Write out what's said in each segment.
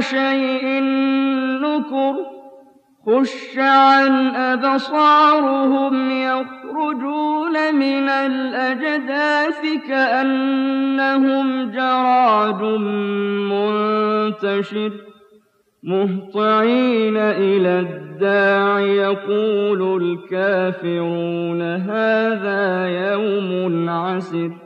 شيء نكر خش عن أبصارهم يخرجون من الأجداث كأنهم جراد منتشر مهطعين إلى الداع يقول الكافرون هذا يوم عسر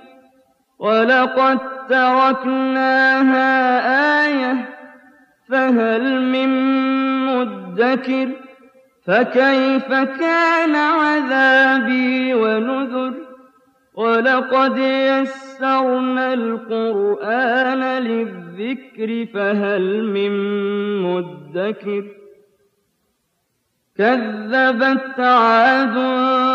ولقد تركناها آية فهل من مدكر فكيف كان عذابي ونذر ولقد يسرنا القرآن للذكر فهل من مدكر كذبت عاد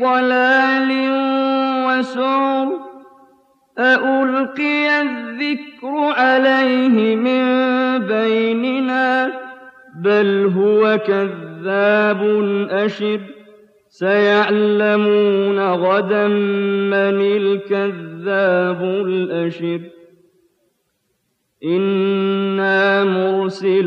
ضلال وسعر أألقي الذكر عليه من بيننا بل هو كذاب أشر سيعلمون غدا من الكذاب الأشر إنا مرسل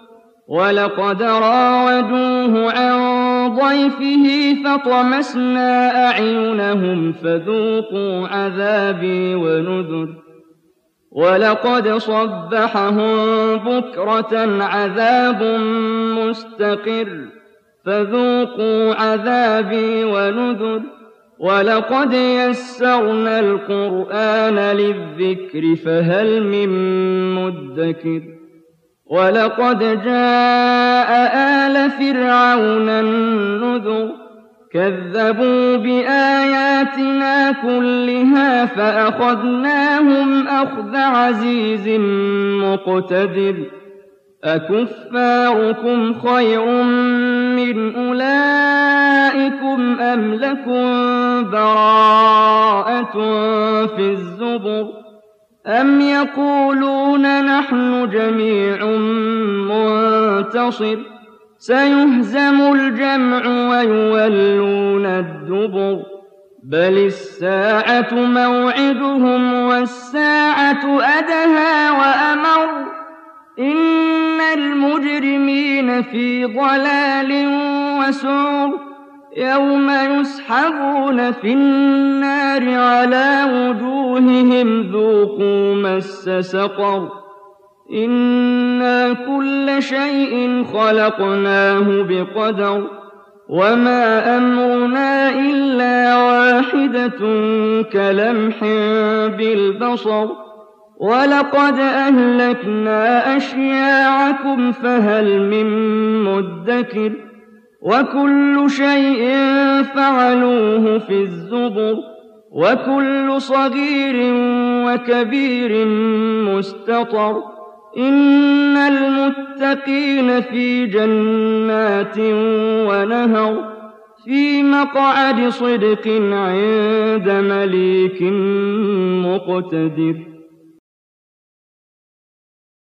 ولقد راودوه عن ضيفه فطمسنا أعينهم فذوقوا عذابي ونذر ولقد صبحهم بكرة عذاب مستقر فذوقوا عذابي ونذر ولقد يسرنا القرآن للذكر فهل من مدكر ولقد جاء آل فرعون النذر كذبوا بآياتنا كلها فأخذناهم أخذ عزيز مقتدر أكفاركم خير من أولئكم أم لكم براءة في الزبر أم يقولون نحن جميع منتصر سيهزم الجمع ويولون الدبر بل الساعة موعدهم والساعة أدهى وأمر إن المجرمين في ضلال وسعر يوم يسحبون في النار على وجوههم ذوقوا مس سقر إنا كل شيء خلقناه بقدر وما أمرنا إلا واحدة كلمح بالبصر ولقد أهلكنا أشياعكم فهل من مدكر وكل شيء فعلوه في الزبر وكل صغير وكبير مستطر. إن المتقين في جنات ونهر في مقعد صدق عند مليك مقتدر.